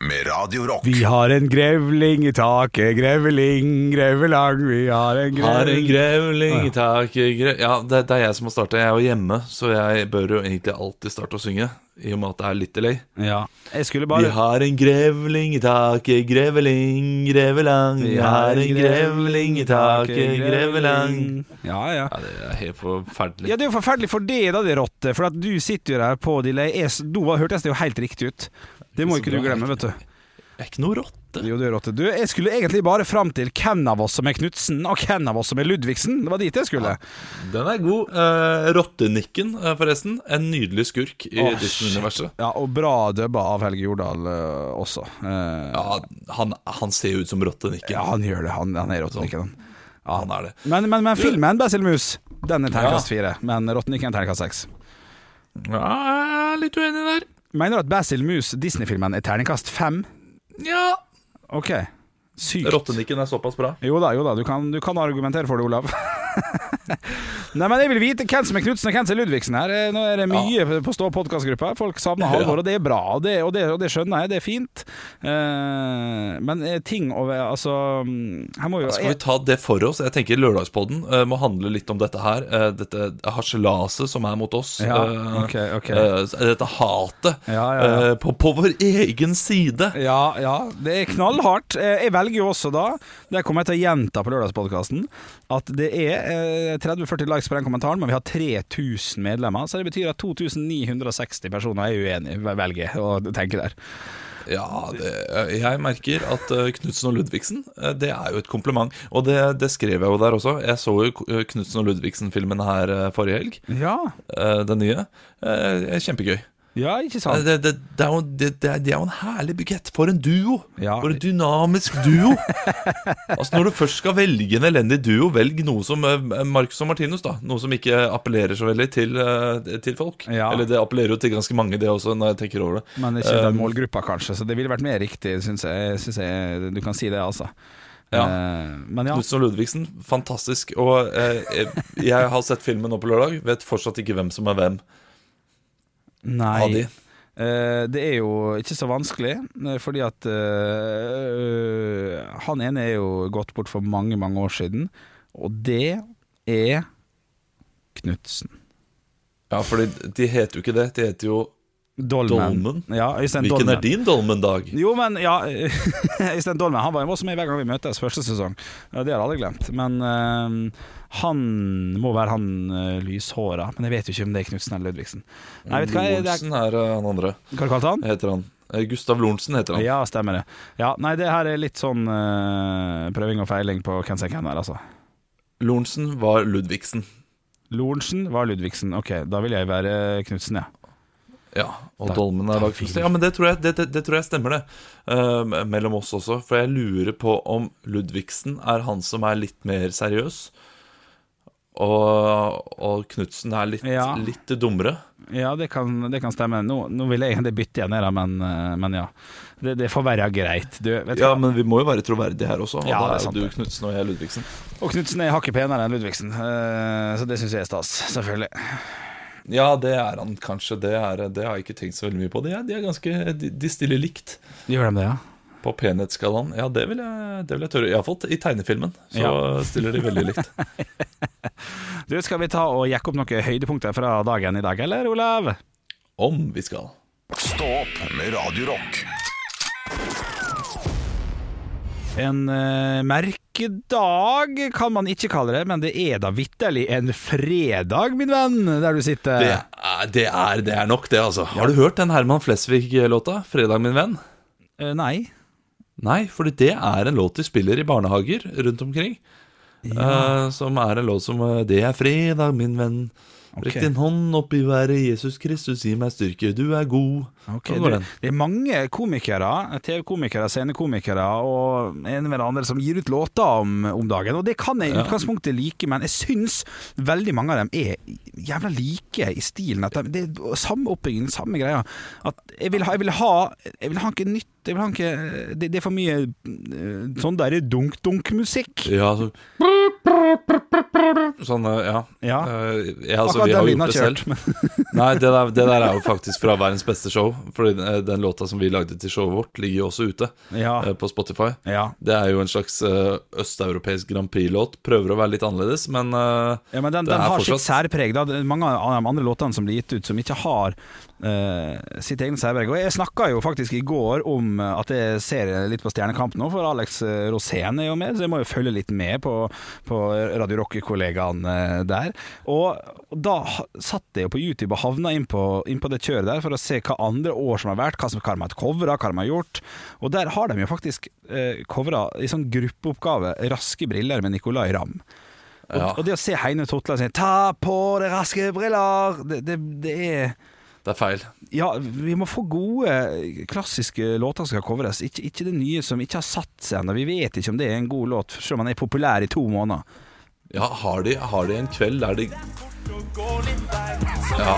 med Radio Rock. Vi har en grevling i taket, grevling, grevelang, vi har en Har en grevling grevling i taket gre Ja, det, det er jeg som har starta. Jeg er jo hjemme, så jeg bør jo egentlig alltid starte å synge. I og med at det er litt delay. Ja, jeg skulle Vi har en grevling i taket, greveling, grevelang. Vi har en grevling i taket, grevelang. Ja, ja. Ja, det er helt forferdelig. Ja, Det er jo forferdelig for det, da, det rotte. For at du sitter jo der på delay. Jeg Nå hørtes det jo helt riktig ut. Det må ikke du glemme, vet du. Jeg er ikke noe rotte. Jo, du er rotte. Du, jeg skulle egentlig bare fram til hvem av oss som er Knutsen, og hvem av oss som er Ludvigsen. Det var dit jeg skulle. Den er god. Eh, Rottenikken, eh, forresten. En nydelig skurk i Disney-universet. Ja, Og bra dubba av Helge Jordal eh, også. Eh, Ja, han, han ser jo ut som Rottenikken. ja, han gjør det. Han, han er rottenikken. han. Ja, han er det. Men, men, men filmen Basil Mus, den er terningkast fire. Men rottenikken er terningkast seks. Ja, jeg er litt uenig der. Mener du at Basil Mus, Disney-filmen, er terningkast fem? Ja. Ok, sykt. Rottenikken er såpass bra. Jo da, jo da, du kan, du kan argumentere for det, Olav. Nei, men Jeg vil vite hvem som er Knutsen og hvem som er Ludvigsen her. Eh, Nå er det mye på Stå podkastgruppa. Folk savner Halvor, og det er bra. Og det, og det, og det skjønner jeg, det er fint. Uh, men eh, ting over Altså mm, Her må jo Skal vi ta det for oss? Jeg tenker Lørdagspodden uh, må handle litt om dette her. Uh, dette harselaset som er mot oss. Ja, eh, ok, ok. eh, dette hatet Ja, ja, ja. på, på vår egen side. Ja, ja, det er knallhardt. Jeg velger jo også da, det kommer jeg til å gjenta på lørdagspodkasten, at det er 30-40 likes på den kommentaren, men vi har 3000 medlemmer. Så det betyr at 2960 personer er uenige, velger å tenke der. Ja, det, jeg merker at uh, Knutsen og Ludvigsen, eh, det er jo et kompliment. Og det, det skrev jeg jo der også. Jeg så jo Knutsen og Ludvigsen-filmen her eh, forrige helg. Ja, eh, den nye. Eh, kjempegøy. Ja ikke Eh, sant? Det, det, det, er jo, det, er, det er jo en herlig bukett. For en duo! Ja. For en dynamisk duo! altså Når du først skal velge en elendig duo, velg noe som eh, Marcus og Martinus. da Noe som ikke appellerer så veldig til, eh, til folk. Ja. Eller det appellerer jo til ganske mange, det også, når jeg tenker over det. Men ikke den Um, målgruppa, kanskje, så det ville vært mer riktig, syns jeg. Synes jeg. Du kan si det, altså. Ja. Eh, men ja. Knutsen og Ludvigsen, fantastisk. Og eh, jeg- jeg har sett filmen nå på lørdag, vet fortsatt ikke hvem som er hvem Nei. av de. Eh, det er jo ikke så vanskelig, eh, fordi at uh, Han ene er jo gått bort for mange, mange år siden, og det er Knutsen. Ja, for de heter jo ikke det. De heter jo Dolmen. Dolmen? Ja, Hvilken Dolmen. er din Dolmen-dag? Jo, men ja Øystein Dolmen Han var jo også med hver gang vi møtes første sesong. Det har jeg aldri glemt. Men uh, han må være han uh, lyshåra. Men jeg vet jo ikke om det er Knutsen eller Ludvigsen. Nei, vet hva jeg- det er, er eh, han andre. Hva kalte han? Heter han. Gustav Lorentzen heter han. Ja, stemmer det. Ja, Nei, det her er litt sånn uh, prøving og feiling på hvem som er her, altså. Lorentzen var Ludvigsen. Lorentzen var Ludvigsen. Ok, da vil jeg være Knutsen, ja. Ja, og Da- Dolmen er Knutsen. Ja, men det tror jeg, det, det, det tror jeg stemmer, det. Uh, mellom oss også. For jeg lurer på om Ludvigsen er han som er litt mer seriøs. Og, og Knutsen er litt, Ja. litt dummere. Ja, det kan, det kan stemme. Nå, nå vil jeg egentlig bytte igjen, her, men, eh, men ja. Det, det får være greit. Du, vet Ja, hva? men vi må jo være troverdige her også. Og Ja, da det er sant du Knutsen og jeg Ludvigsen. Og Knutsen er hakket penere enn Ludvigsen, eh, så det syns jeg er stas. Selvfølgelig. Ja, det er han kanskje. Det, er, det har jeg ikke tenkt så veldig mye på. De er, de er ganske De, de stiller likt. Gjør de det, ja? På penhetsskalaen? Ja, det vil jeg, det vil jeg tørre. Iallfall i tegnefilmen. Så Ja. stiller de veldig likt. Du, Skal vi ta og jekke opp noen høydepunkter fra dagen i dag, eller, Olav? Om vi skal. Stå opp med Radio En uh, merkedag kan man ikke kalle det, men det er da vitterlig en fredag, min venn, der du sitter. Det er, det er, det er nok, det, altså. Har du hørt den Herman Flesvig-låta? 'Fredag, min venn'? Uh, nei. Nei, for det er en låt de spiller i barnehager rundt omkring. Eh, som er en låt som 'Det er fredag, min venn'. Rekk din hånd opp i været, Jesus Kristus, gi meg styrke, du er god. Ok, går du, det er mange komikere, TV-komikere, scenekomikere og en eller annen andre som gir ut låter om, om dagen. Og det kan jeg i utgangspunktet like, men jeg syns veldig mange av dem er jævla like i stilen. At de, det er samme oppbygging, samme greia. At jeg vil ha, jeg vil ha, jeg vil ha ikke nytt. Jeg vil ha ikke, det, det er for mye eh, sånn der dunk-dunk-musikk. Ja, så Sånn, ja. Ja. Eh, ja altså, Akkurat vi den lyden har kjørt. Nei, det der, det der er jo faktisk fra verdens beste show. Fordi eh, den låta som vi lagde til showet vårt, ligger jo også ute Ja. eh, på Spotify. Ja. Det er jo en slags østeuropeisk Grand Prix-låt. Prøver å være litt annerledes, men Ja, men den, den har fortsatt- sitt særpreg. Da. Mange av de andre låtene som blir gitt ut, som ikke har uh, sitt eget særpreg. Og Jeg snakka jo faktisk i går om at jeg ser litt på Stjernekamp nå, for Alex Rosén er jo med, så jeg må jo følge litt med på, på Radio Rock-kollegaen eh, der. Og og da satt jeg jo på YouTube og havna inn på, inn på det kjøret der for å se hva andre år som har vært, hva som hva de har covra, hva de har gjort. Og der har de jo faktisk eh, covra i sånn gruppeoppgave 'Raske briller' med Nicolay Ramm. Og, Ja. og det å se Heine Totland si 'ta på deg raske briller', det, det, det er det er feil. Ja, vi må få gode, klassiske låter som skal covres. Ikke, ikke det nye som ikke har satt seg ennå. Vi vet ikke om det er en god låt, selv om den er populær i to måneder. Ja, har de, har de en kveld der de Ja.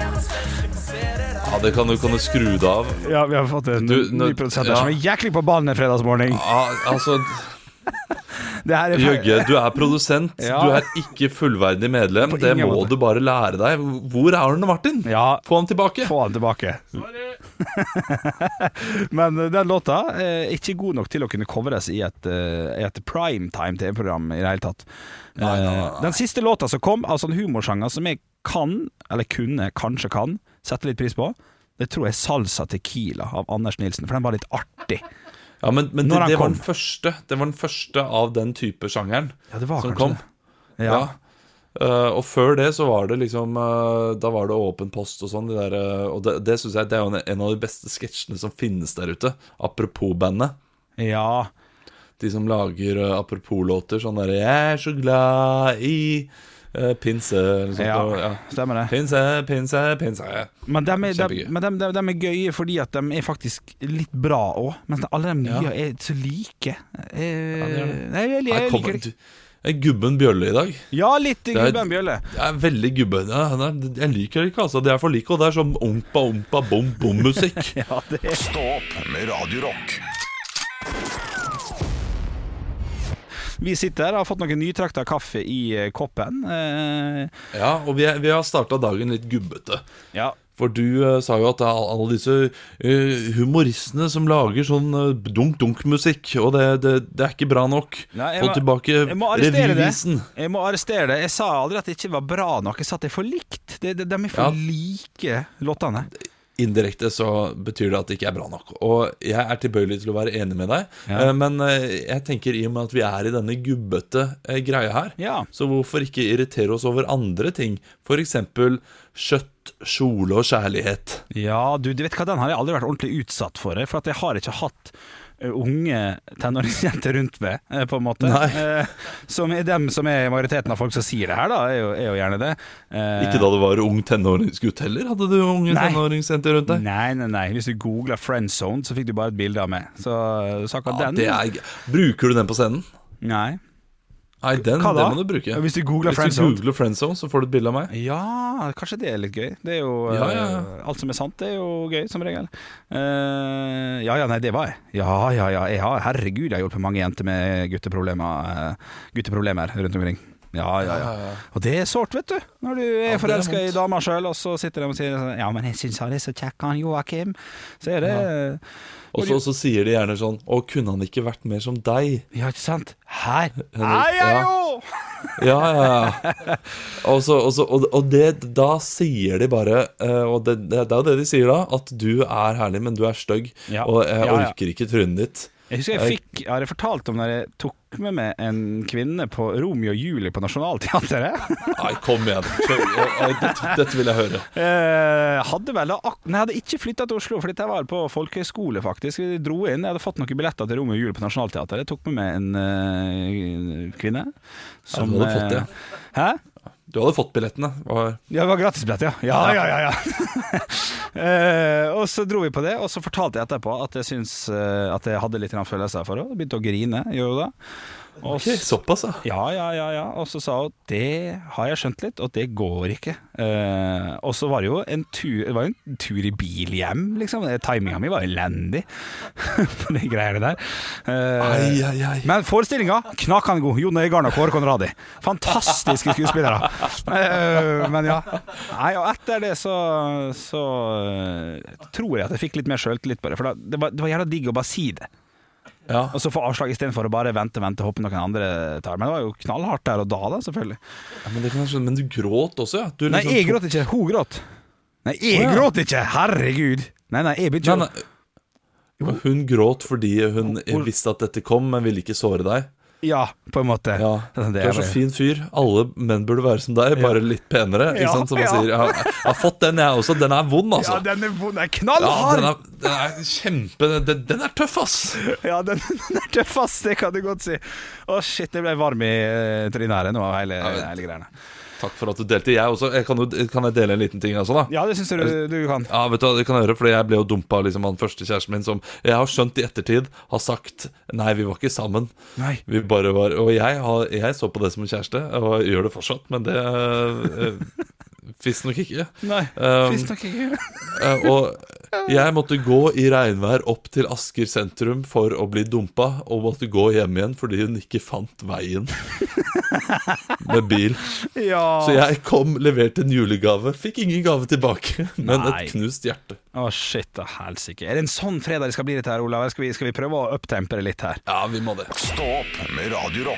ja det kan du, kan du skru det av. Ja, vi har fått en Du, ny produsent ja. som er jæklig på ballen en fredagsmorgen. Ja, altså, er Jøgge, du er produsent. Ja. Du er ikke fullverdig medlem. Det må måte. du bare lære deg. Hvor er Arne Martin? Ja, Få han tilbake. få han tilbake. Men eh, den låta er ikke god nok til å kunne covres i et, eh, et primetime TV-program i det hele tatt. Nei, nei, nei, nei. Eh, Den siste låta som kom, altså en humorsjanger som jeg kan, eller kunne, kanskje kan, sette litt pris på, det tror jeg er Salsa Tequila av Anders Nilsen, for den var litt artig. Ja, men, men det, det var den første Det var den første av den type sjangeren Ja, det var som kom. det. Ja. Eh, og før det så var det liksom uh, Da var det åpen post og sånn. De der, eh, og det, det syns jeg det er jo en, en av de beste sketsjene som finnes der ute. Apropos bandet. ja. De som lager uh, apropos-låter. Sånn derre 'Jeg er så glad i pinse' eller sånt. Ja, ja. stemmer det. Pinse, pinse, pinse. Men de er, de, men de, de, de er gøye fordi at de er faktisk litt bra òg. Mens alle de nye Ja. er så like. Jeg, det er. Nei, jeg, jeg, jeg liker det. du- er Gubben Bjølle i dag. Ja, litt er- Gubben Bjølle. Jeg er veldig gubben. Ja, jeg liker det ikke, altså. Det er for like, og det er sånn ompa, ompa, bom, bom-musikk. Ja, Stå opp med Radio Vi sitter her og har fått noen nytrakta kaffe i eh, koppen. Eh, Ja, og vi, vi har starta dagen litt gubbete. ja. For du uh, sa jo at det er alle disse uh, humoristene som lager sånn uh, dunk-dunk-musikk, og det, det, det er ikke bra nok. Nei, jeg Få må- tilbake revyvisen. Jeg må arrestere det. Jeg sa aldri at det ikke var bra nok. Jeg sa at det er for likt. Det, det, de er for Ja. like, låtene. Indirekte så betyr det at det ikke er bra nok. Og jeg er tilbøyelig til å være enig med deg, Ja. eh, men eh, jeg tenker i og med at vi er i denne gubbete eh, greia her, Ja. så hvorfor ikke irritere oss over andre ting? Eksempel kjøtt, kjole og kjærlighet. Ja, du, du vet hva, den har jeg aldri vært ordentlig utsatt for. For at jeg har ikke hatt unge tenåringsjenter rundt meg, eh, på en måte. Eh, som er dem som er majoriteten av folk som sier det her, da. Er jo, er jo gjerne det. Eh, Ikke da du var ung tenåringsgutt heller? Hadde du unge tenåringsjenter rundt deg? Nei, nei, nei. Hvis du googla 'friendzone', så fikk du bare et bilde av meg. Så, så akkurat Ja, den det er, bruker du den på scenen? Nei. Nei, den, Hva da? den må du bruke. Hvis du googler Hvis du friendzone? googler friendzone, så får du et bilde av meg. Ja, kanskje det er litt gøy. Det er jo Ja, ja, ja. eh, Alt som er sant, det er jo gøy, som regel. Eh, ja ja, nei, det var jeg. Ja ja ja. Jeg har, herregud, jeg har hjulpet mange jenter med gutteproblemer, eh, gutteproblemer rundt omkring. Ja, ja, ja. Og det er sårt, vet du. Når du er Ja, forelska i dama sjøl, og så sitter de og sier sånn Ja, men jeg syns han er så kjekk, han Joakim. Så er det Og så, så sier de gjerne sånn Å, kunne han ikke vært mer som deg? Ja, ikke sant? Her er jeg jo! Ja, ja, ja. Og, så, og, så, og, det, da sier de bare eh, Og det, det, det er jo det de sier da, at du er herlig, men du er stygg. Ja. Og jeg Ja, ja. orker ikke trynet ditt. Jeg husker jeg fikk Jeg har fortalt om når jeg tok med meg en kvinne på Romeo og Julie på Nationaltheatret. Nei, kom igjen. Jeg, jeg, dette, dette vil jeg høre. Eh, hadde vel Nei, jeg hadde ikke flytta til Oslo, for dette var på folkehøyskole, faktisk. Vi dro inn. Jeg hadde fått noen billetter til Romeo og Julie på Nationaltheatret. Jeg tok med meg en eh, kvinne. Ja, du hadde fått det. eh, Hæ? Du hadde fått billettene. Var, Ja, det var gratisbillett, ja. Ja, ja, ja. ja. Eh, og så dro vi på det, og så fortalte jeg etterpå at jeg syns eh, at jeg hadde litt grann følelser for henne. Begynte å grine, gjorde hun da. Og såpass, ja. Ja, ja, ja, ja. Og så sa hun det har jeg skjønt litt, og det går ikke. Eh, og så var det jo en tur, det var jo en tur i bil hjem, liksom. Timinga mi var elendig på de greiene der. Eh, Ai, ai, ai. men forestillinga knakende god. Jon Øigarden og Kåre Conradi. Fantastiske skuespillere. Eh, men ja. Nei, og etter det så, så eh, tror jeg at jeg fikk litt mer sjøltillit på det. For da, det, var, det var jævla digg å bare si det. ja. Og så få avslag istedenfor å bare vente, vente, håpe noen andre tar. Men det var jo knallhardt der og da, da, selvfølgelig. ja men, det kan jeg men du gråt også, ja? Du Nei, liksom jeg gråt ikke. Hun gråt. Nei, jeg oh, ja. gråt ikke! Herregud. Nei, nei, jeg begynte å. Hun gråt fordi hun Hun- visste at dette kom, men ville ikke såre deg. Ja, på en måte. Ja, Det Du er så fin fyr. Alle menn burde være som deg, bare litt penere. Ikke sant? Som man sier. Jeg har, jeg har fått den, jeg også. Den er vond, altså. Ja, den er vond. Den er Ja, den, er, den er kjempe den, den er tøff, ass! Ja, den, den er tøff, ass. Det kan du godt si. Å, shit, jeg ble varm i uh, trynet her nå, hele, men- hele greiene. Takk for at du delte. Jeg også. Jeg kan, jo, kan jeg dele en liten ting Altså, da? Ja, det syns jeg du, du kan. Ja, vet du hva, det kan jeg gjøre, fordi jeg ble jo dumpa av liksom, han første kjæresten min, som jeg har skjønt i ettertid har sagt Nei, vi var ikke sammen. Nei. Vi bare var Og jeg, har, jeg så på det som en kjæreste, og gjør det fortsatt, men det uh, Visstnok ikke. Nei, Um, nok ikke. Eh, og jeg måtte gå i regnvær opp til Asker sentrum for å bli dumpa, og måtte gå hjem igjen fordi hun ikke fant veien med bil. Ja. Så jeg kom, leverte en julegave, fikk ingen gave tilbake, men Nei. et knust hjerte. Å, shit, da helsike. Er det en sånn fredag det skal bli dette her, Olav? Skal vi, skal vi prøve å uptempe det litt her? Ja, vi må det. Stå opp med Radio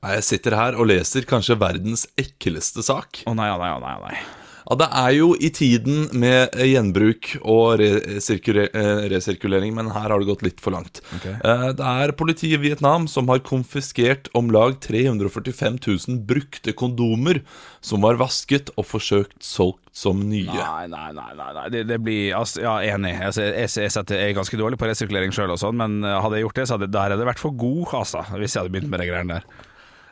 Jeg sitter her og leser kanskje verdens ekleste sak. Å nei, å nei, å nei. nei. Ja, Det er jo i tiden med gjenbruk og eh, resirkulering, men her har det gått litt for langt. Ok. Eh, Det er politiet i Vietnam som har konfiskert om lag 345 000 brukte kondomer som var vasket og forsøkt solgt som nye. Nei, nei, nei, nei. Det, det blir altså, Ja, enig. Altså, jeg, jeg, setter, jeg er ganske dårlig på resirkulering sjøl, sånn, men eh, hadde jeg gjort det, så hadde der jeg vært for god, altså. Hvis jeg hadde begynt med de greiene der.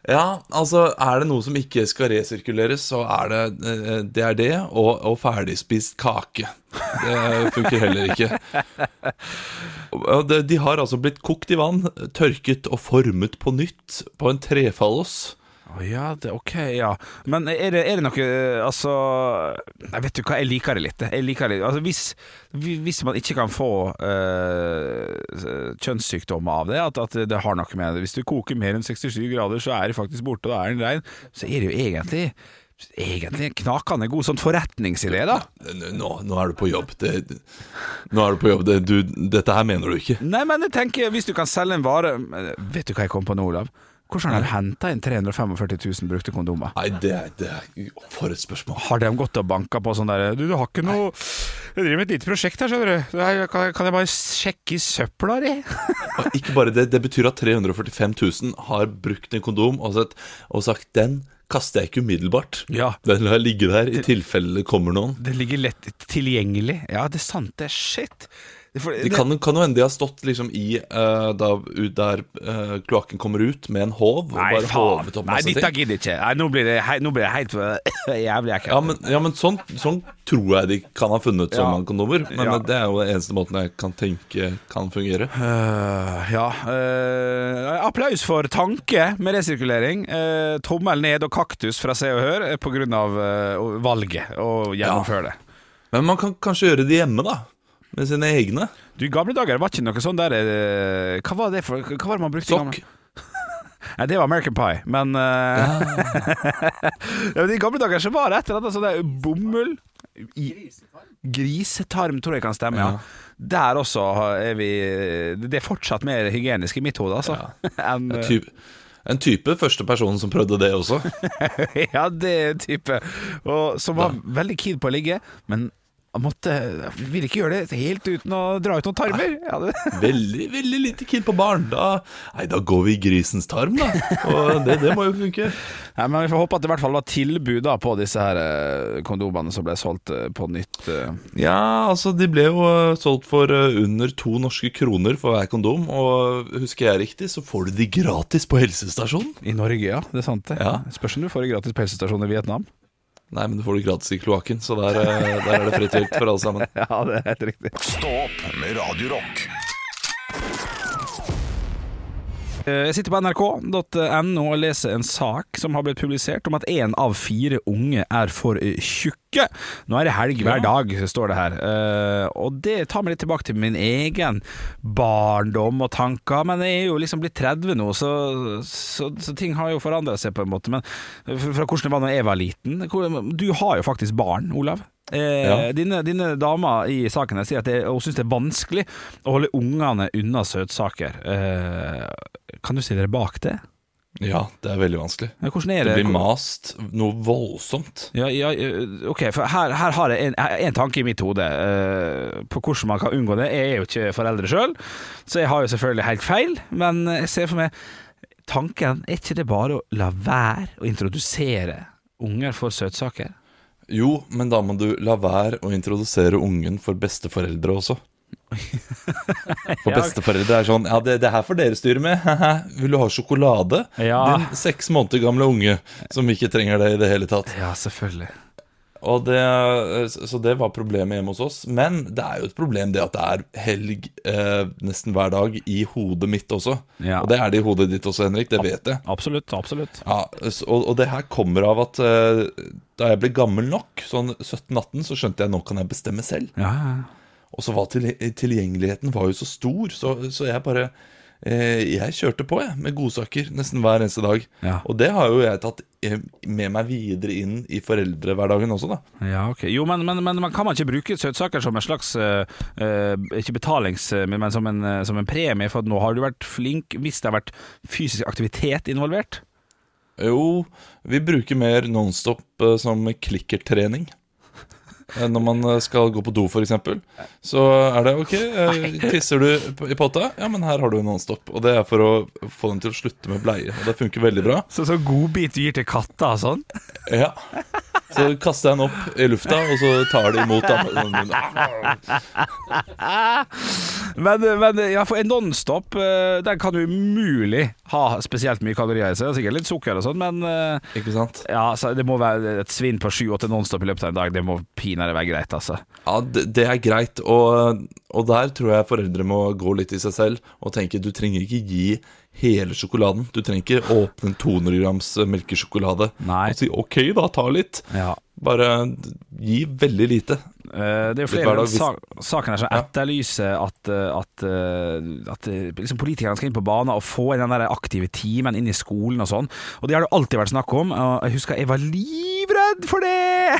Ja, altså er det noe som ikke skal resirkuleres, så er det eh, det, er det og, og ferdigspist kake. Det funker heller ikke. De har altså blitt kokt i vann, tørket og formet på nytt på en trefallos. Å ja, det, ok, ja. Men er det, er det noe eh, Altså Jeg vet du hva, jeg liker det litt. Jeg liker det Altså Hvis, hvis man ikke kan få eh, kjønnssykdommer av det, at, at det har noe med det Hvis du koker mer enn 67 grader, så er det faktisk borte, og da er den rein. Så er det jo egentlig Egentlig en knakende god sånn forretningsidé, da. Nå, nå er du på jobb. Det, nå er du på jobb. Det, du, dette her mener du ikke. Nei, men jeg tenker, hvis du kan selge en vare Vet du hva jeg kom på nå, Olav? Hvordan har de henta inn 345 000 brukte kondomer? Nei, det, det er For et spørsmål. Har de gått og banka på sånn der Du, du har ikke noe Jeg driver med et lite prosjekt her, skjønner du. Kan, kan jeg bare sjekke i søpla di? Ikke bare det, det betyr at 345 000 har brukt en kondom og, sett, og sagt 'den kaster jeg ikke umiddelbart'. Ja. Den lar ligge der i tilfelle det kommer noen. Det ligger lett tilgjengelig. Ja, det er sant, det er shit. Det, kan, kan jo hende de har stått liksom i uh, da, ut der uh, kloakken kommer ut, med en håv. Og Nei, bare faen. opp Nei, dette gidder jeg ikke. Nei, nå blir det, hei, nå blir det helt jævlig ekkelt. Ja, men, ja, men sånn, sånn tror jeg de kan ha funnet Ja. sånne kondomer. Men Ja. det er jo den eneste måten jeg kan tenke kan fungere. Uh, ja Applaus for tanke med resirkulering. Tommel ned og kaktus fra Se og Hør pga. på grunn av øh, valget å gjennomføre det. Men man kan kanskje gjøre det hjemme, da. Med sine egne. Du, I gamle dager var ikke noe sånn der øh, Hva var det for Hva var det man brukte? i Sokk. gamle- Nei, det var American Pie, men øh, ja, men I gamle dager så var det et eller annet sånn der bomull i, Grisetarm tror jeg kan stemme, ja. Der også er vi Det er fortsatt mer hygienisk i mitt hode, altså. enn, En type, en type første person som prøvde det også. ja, det er en type. Og som var veldig keen på å ligge, men han måtte Ville ikke gjøre det helt uten å dra ut noen tarmer. Ja, det, Veldig veldig lite kid på barn. Da, nei, da går vi i grisens tarm, da. Og det, det må jo funke. Nei, men Vi får håpe at det i hvert fall var tilbud da på disse her eh, kondomene som ble solgt eh, på nytt. eh. Ja, altså de ble jo solgt for under to norske kroner for hver kondom. Og husker jeg riktig, så får du de gratis på helsestasjonen. I Norge, ja. Det er sant, det. Ja. Spørs om du får det gratis på helsestasjonen i Vietnam. Nei, men du får det gratis i kloakken, så der, eh, der er det fritt vilt for alle sammen. Ja, det er helt riktig. Stå opp med Radio Rock. Eh, Jeg sitter på nrk.no og leser en sak som har blitt publisert om at én av fire unge er for eh, tjukke. Nå er det helg hver dag, står det her. Eh, Og det tar meg litt tilbake til min egen barndom og tanker. Men jeg er jo liksom blitt 30 nå, så, så, så ting har jo forandra seg på en måte. Men fra hvordan det var da jeg var liten Du har jo faktisk barn, Olav. Eh, Ja. dine, dine damer i saken sier at det, hun syns det er vanskelig å holde ungene unna søtsaker. Eh, kan du stille deg bak det? Ja, det er veldig vanskelig. Ja, er Det det? blir mast noe voldsomt. Ja, ja, eh, ok, for her, her har jeg en, en tanke i mitt hode uh, på hvordan man kan unngå det. Jeg er jo ikke foreldre sjøl, så jeg har jo selvfølgelig helt feil. Men jeg ser for meg tanken Er ikke det bare å la være å introdusere unger for søtsaker? Jo, men da må du la være å introdusere ungen for besteforeldre også. For besteforeldre er sånn Ja, det, det her får dere styre med. Vil du ha sjokolade? Ja. Din seks måneder gamle unge som ikke trenger det i det hele tatt. Ja, selvfølgelig. Og det, så det var problemet hjemme hos oss. Men det er jo et problem det at det er helg eh, nesten hver dag i hodet mitt også. Ja. Og det er det i hodet ditt også, Henrik. Det vet jeg. Absolutt. absolutt Ja, og, og det her kommer av at eh, da jeg ble gammel nok, sånn 17-18, så skjønte jeg nå kan jeg bestemme selv. Ja. Og så var til, tilgjengeligheten var jo så stor, så, så jeg bare Jeg kjørte på, jeg, med godsaker nesten hver eneste dag. Ja. Og det har jo jeg tatt eh, med meg videre inn i foreldrehverdagen også, da. Ja, okay. Jo, men, men, men man kan man ikke bruke søtsaker som en slags eh, eh, Ikke betalings... Men, som, en, eh, som en premie, for nå har du vært flink hvis det har vært fysisk aktivitet involvert? Jo, vi bruker mer Nonstop eh, som klikkertrening. Eh, Når man eh, skal gå på do, f.eks., så er det OK, eh, tisser du i potta? Ja, men her har du en nonstop. Og det er for å få dem til å slutte med bleie. Og det funker veldig bra. Så, så godbit du gir til katta og sånn? Ja. Så kaster jeg den opp i lufta, og så tar de imot. Da. Men, men ja, for en Nonstop, den kan jo umulig ha spesielt mye kalorier i seg. Sikkert litt sukker og sånn, men eh, Ikke sant? ja, så det må være et svinn på sju-åtte Nonstop i løpet av en dag. Det må pinadø være greit, altså. Ja, det, det er greit. Og, og der tror jeg foreldre må gå litt i seg selv og tenke du trenger ikke gi hele sjokoladen. Du trenger ikke åpne en 200 grams melkesjokolade Nei. og si OK, da, ta litt. Ja. Bare gi veldig lite. Eh, Det er jo flere av i dag, hvis- sa saken her som etterlyser at, eh, at, eh, at liksom politikerne skal inn på banen og få inn den der aktive timen inn i skolen og sånn. Og det har det alltid vært snakk om. Jeg husker jeg var livredd for det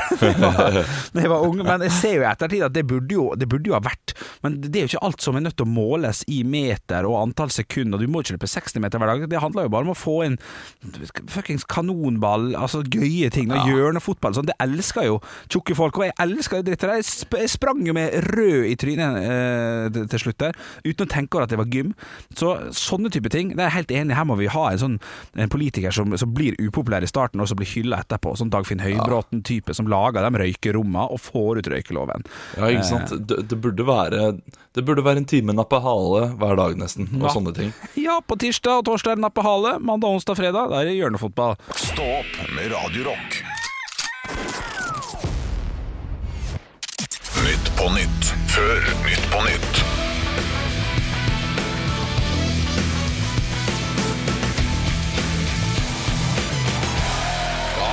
da jeg var, jeg var ung. Men jeg ser jo i ettertid at det burde jo, det burde jo ha vært. Men det er jo ikke alt som er nødt til å måles i meter og antall sekunder. Du må ikke løpe 60 meter hver dag. Det handler jo bare om å få inn fuckings kanonball, altså gøye ting. Og hjørnefotball. Sånn. Det elsker jo tjukke folk. Og jeg elsker jo drittet der. Jeg sp- Jeg sprang jo med rød i trynet eh, til- slutt der, uten å tenke over at det var gym. Så sånne type ting, det er jeg helt enig. Her må vi ha en sånn en politiker som, som blir upopulær i starten, og så blir hylla etterpå. Sånn Dagfinn Høybråten-type som lager de røykerommene og får ut røykeloven. Ja, ikke sant? Det, det, burde være, det burde være en time nappe hale hver dag, nesten. Og Ja. sånne ting. Ja, på tirsdag og torsdag er det nappe hale. Mandag, onsdag, fredag det er det hjørnefotball. Stå opp med Radio Rock. Nytt på nytt før Nytt på nytt.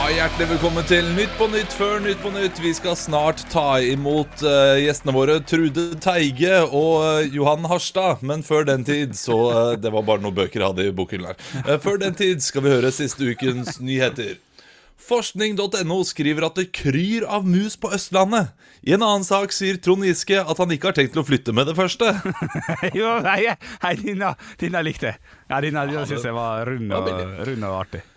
Hjertelig velkommen til Nytt på Nytt før Nytt på Nytt. Vi skal snart ta imot uh, gjestene våre Trude Teige og uh, Johan Harstad. Men før den tid så uh, Det var bare noen bøker jeg hadde i bokhyllen her. Før den tid skal vi høre siste ukens nyheter. Forskning.no skriver at det kryr av mus på Østlandet. I en annen sak sier Trond Giske at han ikke har tenkt til å flytte med det første. jo, nei, hei, Dina, Dina likte. Ja, Dina synes syns jeg var rund og, rund og artig.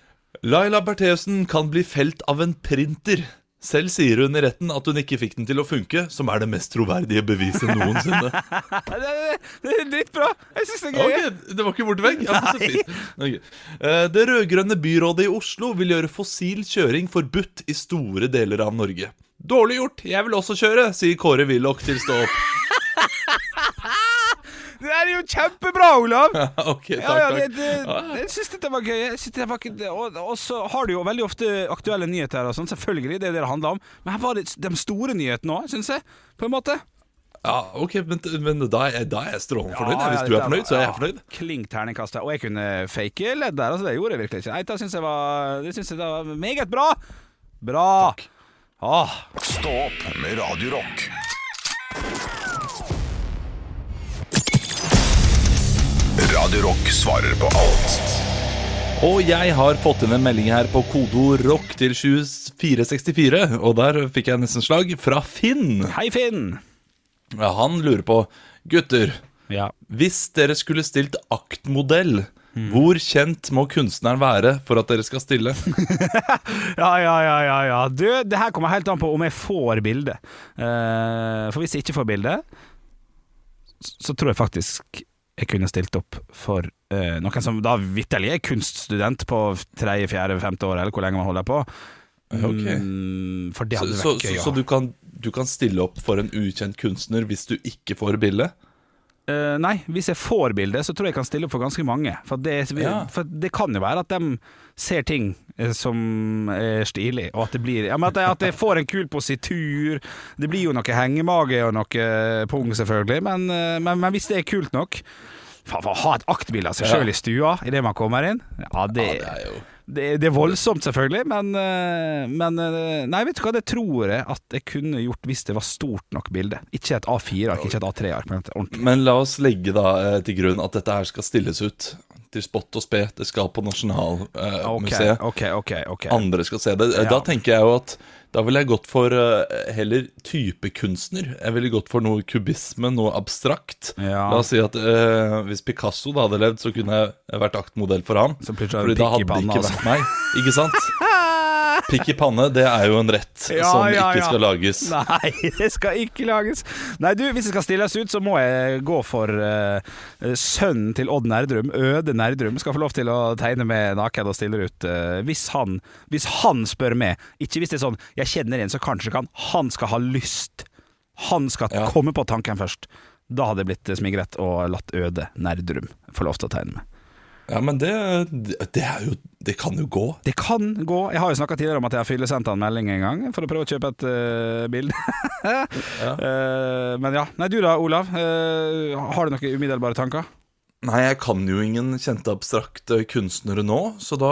Laila Bertheussen kan bli felt av en printer. Selv sier hun i retten at hun ikke fikk den til å funke, som er det mest troverdige beviset noensinne. Det, det, det er dritbra! Jeg syns det er gøy. Okay, Det var ikke borte vekk? Ja, men så fint. Ok. Eh, Det rød-grønne byrådet i Oslo vil gjøre fossil kjøring forbudt i store deler av Norge. Dårlig gjort, jeg vil også kjøre, sier Kåre Willoch til Stå opp. Det er jo kjempebra, Olav! ok, takk, Ja, ja, det, takk. det, jeg syns dette var gøy. Jeg synes det var og, og så har du jo veldig ofte aktuelle nyheter og sånn, selvfølgelig, det er det det handler om. Men her var det de store nyhetene òg, syns jeg. På en måte. Ja, ok, men, men da, er, da er jeg strålende fornøyd. Ja, Hvis du er fornøyd, så er jeg fornøyd. Klink terningkast der. Og jeg kunne fake ledd der, altså det gjorde jeg virkelig ikke. Nei, det syns jeg var Det synes jeg det var meget bra. Bra. Ah, Stå opp med Radio Radio Rock svarer på alt Og jeg har fått inn en melding her på kodeord rock til 2464, og der fikk jeg nesten slag fra Finn. hei, Finn. Ja, han lurer på Gutter, Ja. hvis dere skulle stilt aktmodell, hvor kjent må kunstneren være for at dere skal stille? Ja, ja, ja, ja, ja. Du, det her kommer helt an på om jeg får bilde. Uh, for hvis jeg ikke får bilde, så tror jeg faktisk jeg kunne stilt opp for uh, noen som da vitterlig er kunststudent på tredje, fjerde, femte år, eller hvor lenge man holder på. Okay. Mm, for det hadde så, vært gøy. så, så, så du, kan, du kan stille opp for en ukjent kunstner hvis du ikke får bilde? Eh, nei, hvis jeg får bildet, så tror jeg jeg kan stille opp for ganske mange. For det, Ja. for det kan jo være at de ser ting eh, som er stilig, og at det blir ja, men at, jeg, at jeg får en kul positur. Det blir jo noe hengemage og noe pung, selvfølgelig, men, eh, men, men hvis det er kult nok Faen, for å ha et aktbilde av seg sjøl i stua idet man kommer inn, ja, det, Ja, det er jo det, det er voldsomt, selvfølgelig, men, eh, men eh, Nei, vet du hva, det tror jeg at jeg kunne gjort hvis det var stort nok bilde. Ikke et A4-ark, ikke et A3-ark, men et ordentlig. Men la oss legge da eh, til grunn at dette her skal stilles ut til spott og spe. Det skal på Nasjonalmuseet. Ok, ok, ok, okay, Andre skal se det. Da tenker jeg jo at da ville jeg gått for eh, heller type kunstner. Jeg ville gått for noe kubisme, noe abstrakt. Ja. La oss si at eh, hvis Picasso da hadde levd, så kunne jeg vært aktmodell for ham. Så plutselig Fordi da hadde det ikke vært meg. Ikke sant? Pikk i panne, det er jo en rett Ja, som ja, ikke skal lages. Nei, det skal ikke lages. Nei, du, Hvis det skal stilles ut, så må jeg gå for uh, sønnen til Odd Nerdrum, Øde Nerdrum. Skal få lov til å tegne med naken og stille ut. Uh, hvis, han, hvis han spør meg, ikke hvis det er sånn 'jeg kjenner en som kanskje kan', han skal ha lyst. Han skal Ja. komme på tanken først. Da hadde jeg blitt smigret og latt Øde Nerdrum få lov til å tegne med. Ja, men det, det er jo Det kan jo gå. Det kan gå. Jeg har jo snakka tidligere om at jeg har fyllesendt han melding en gang for å prøve å kjøpe et uh, bilde. Eh, men ja. Nei, du da, Olav. Eh, har du noen umiddelbare tanker? Nei, jeg kan jo ingen kjente abstrakte kunstnere nå, så da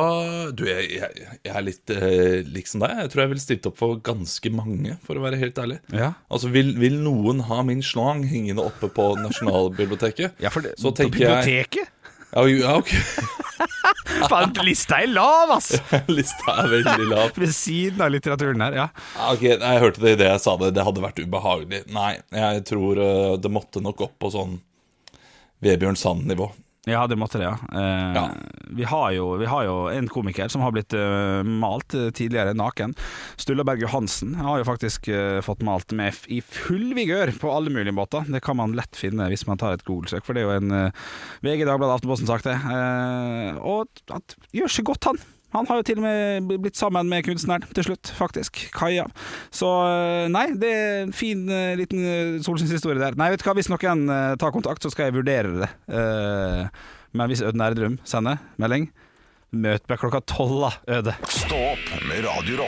Du, jeg, jeg, jeg er litt eh, liksom deg. Jeg tror jeg ville stilt opp for ganske mange, for å være helt ærlig. Ja. Altså, vil, vil noen ha min slang hengende oppe på Nasjonalbiblioteket? Ja, for det, Så tenker på biblioteket? Ja, jo, ja, ok. Faen, lista er lav, ass! Lista er veldig lav. Ved siden av litteraturen her, ja. Ok, Jeg hørte det idet jeg sa det. Det hadde vært ubehagelig. Nei, jeg tror eh, det måtte nok opp på sånn Vebjørn Sand-nivå. Ja, det måtte det, ja. Eh, Ja. Vi, har jo, vi har jo en komiker som har blitt uh, malt eh, tidligere naken. Stullaberg Johansen har jo faktisk uh, fått malt med f i full vigør på alle mulige måter. Det kan man lett finne hvis man tar et Google-søk, for det er jo en uh, VG, Dagbladet, Aftenposten sagt det. Eh, og at, gjør seg godt, han. Han har jo til og med blitt sammen med kunstneren til slutt, faktisk. Kaja. Så eh, nei, det er en fin eh, liten uh, solskinnshistorie der. Nei, vet du hva, hvis noen eh, tar kontakt, så skal jeg vurdere det. Eh, men hvis Øden Erdrum sender melding, møt meg klokka tolv, da, Øde. Stå opp med Radio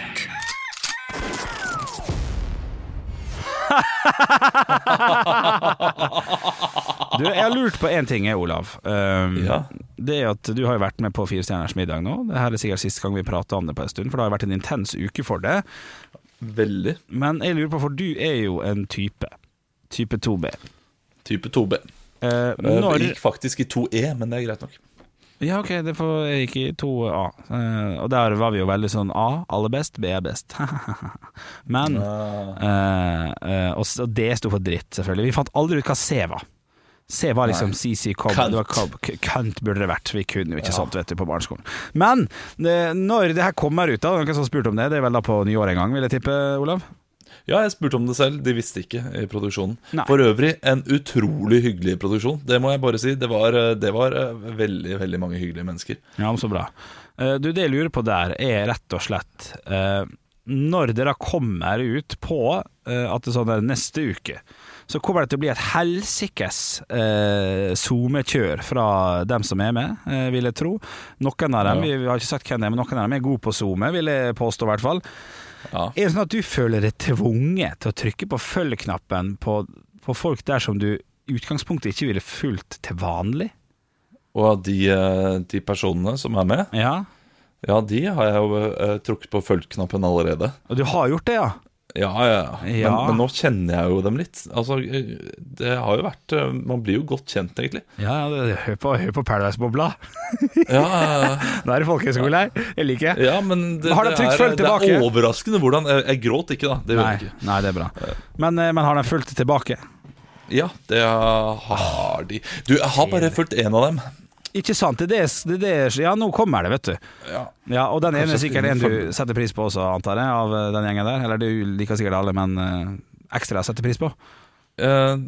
Du, jeg har lurt på én ting, Olav. Um, Ja. Det er at Du har jo vært med på Fire stjerners middag nå. Det her er sikkert siste gang vi prater om det på en stund, for det har vært en intens uke for det. Veldig. Men jeg lurer på, for du er jo en type. Type 2B. Type 2B. Uh, når... Jeg Gikk faktisk i 2E, men det er greit nok. Ja, ok, det får jeg gikk i 2A. Eh, og der var vi jo veldig sånn A, aller best, B er best. Men eh, eh, og, det og D sto for dritt, selvfølgelig. Vi fant aldri ut hva C var. C var liksom CC Cobb. Det Kant burde det vært. Vi kunne jo ikke sånt, vet du, på barneskolen. Men eh, når det her kommer ut, da, det noen som har spurt om det, det er vel da på nyåret en gang, vil jeg tippe, Olav? Ja, jeg spurte om det selv. De visste ikke i produksjonen. Nei. For øvrig en utrolig hyggelig produksjon. Det må jeg bare si. Det var, eh, det var eh, veldig, veldig mange hyggelige mennesker. Ja, men så bra. Eh, Du, det jeg lurer på der, er rett og slett Når da kommer ut på at det sånn er neste uke, så kommer det til å bli et helsikes eh, SoMe-kjør fra dem som er med, eh, vil jeg tro. Noen av dem, Ja. vi, vi har ikke sagt hvem det er, men noen av dem er gode på SoMe, vil jeg påstå i hvert fall. Ja. Er det sånn at du føler deg tvunget til å trykke på følg-knappen på, for folk der som du i utgangspunktet ikke ville fulgt til vanlig. Og de, eh, de personene som er med, Ja, ja, de har jeg jo uh, trukket på følg-knappen allerede. Og du har gjort det, ja? Ja, ja. Men, Ja. men nå kjenner jeg jo dem litt. Altså, det har jo vært eh, Man blir jo godt kjent, egentlig. Ja, Hør på, hør på Paradise-bobla. Ja, Nå Da er det folkehøyskole her. Jeg liker det. ja men det, Har de det, trykt er, tilbake? det er overraskende hvordan Jeg, jeg gråt ikke, da. Det Nei, ikke. nei, det er bra. Men, eh, men har de fulgt tilbake? Ja, det har de. Du, jeg har bare fulgt én av dem. Ikke sant? Det er det, det er Ja, nå kommer det, vet du. Ja. Ja, Og den ene er sikkert en du setter pris på også, antar jeg, av eh, den gjengen der. Eller du liker sikkert alle, men uh, ekstra setter pris på. Uh,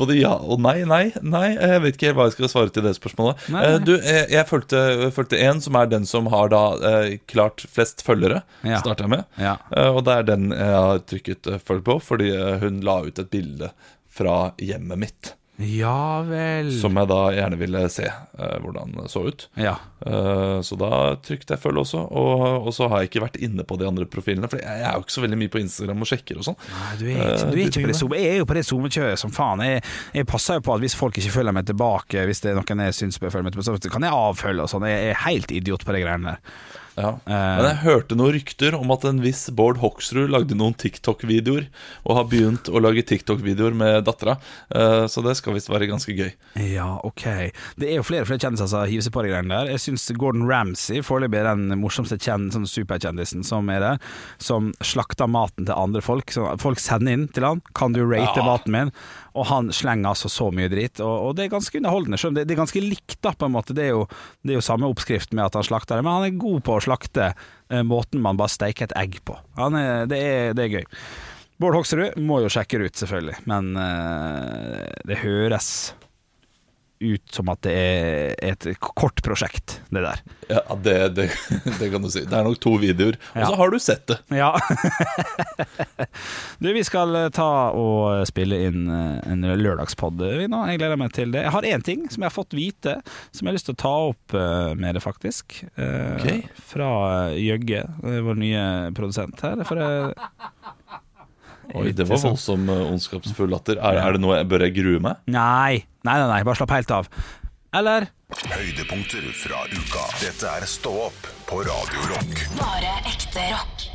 både ja og nei. Nei, nei, jeg vet ikke hva jeg skal svare til det spørsmålet. Nei, nei. Uh, du, jeg, jeg fulgte, fulgte en som er den som har da uh, klart flest følgere. Ja. starta jeg med. Ja. Og det er den jeg har trykket følg på, fordi hun la ut et bilde fra hjemmet mitt. Ja vel. Som jeg da gjerne ville se uh, hvordan det så ut. Ja. Uh, så da trykte jeg følg også. Og, og så har jeg ikke vært inne på de andre profilene, for jeg, jeg er jo ikke så veldig mye på Instagram og sjekker og sånn. Du er, ikke- du er Eh, ikke på det zoom, jeg er jo på det SoMe-kjøret som faen. Jeg, jeg passer jo på at hvis folk ikke følger meg tilbake, hvis det er noen jeg syns bør følge meg tilbake, så kan jeg avfølge og sånn. Jeg er helt idiot på de greiene der. Ja. Eh. Men jeg hørte noen rykter om at en viss Bård Hoksrud lagde noen TikTok-videoer, og har begynt å lage TikTok-videoer med dattera. Eh, Så det skal visst være ganske gøy. Ja, ok. Det er jo flere og flere kjendiser som hiver seg på de greiene der. Jeg syns Gordon Ramsay foreløpig er den morsomste kjen, sånn superkjendisen som er der. Som slakter maten til andre folk. Så folk sender inn til han 'Kan du rate Ja. maten min?' Og han slenger altså så mye dritt. Og, og det er ganske underholdende. Selv om det, det er ganske likt, da, på en måte. Det er, jo, det er jo samme oppskrift med at han slakter det, men han er god på å slakte eh, måten man bare steiker et egg på. Er, det, er, det er gøy. Bård Hoksrud må jo sjekke ut, selvfølgelig, men eh, det høres ut som at det er et kort prosjekt, det der. Ja, det, det, det kan du si. Det er nok to videoer. Og Ja. så har du sett det. Ja. du, vi skal eh, ta og spille inn eh, en lørdagspod vi nå. Jeg gleder meg til det. Jeg har én ting som jeg har fått vite, som jeg har lyst til å ta opp eh, med det, faktisk. Okay. Fra eh, Jøgge, eh, vår nye produsent her. For, eh, Oi, det var voldsom eh, ondskapsfull latter. Er, er det noe jeg bør jeg grue meg? nei, nei, nei, nei, bare slapp helt av. Eller? Høydepunkter fra uka. Dette er Stå opp på Radio Rock. Bare ekte rock.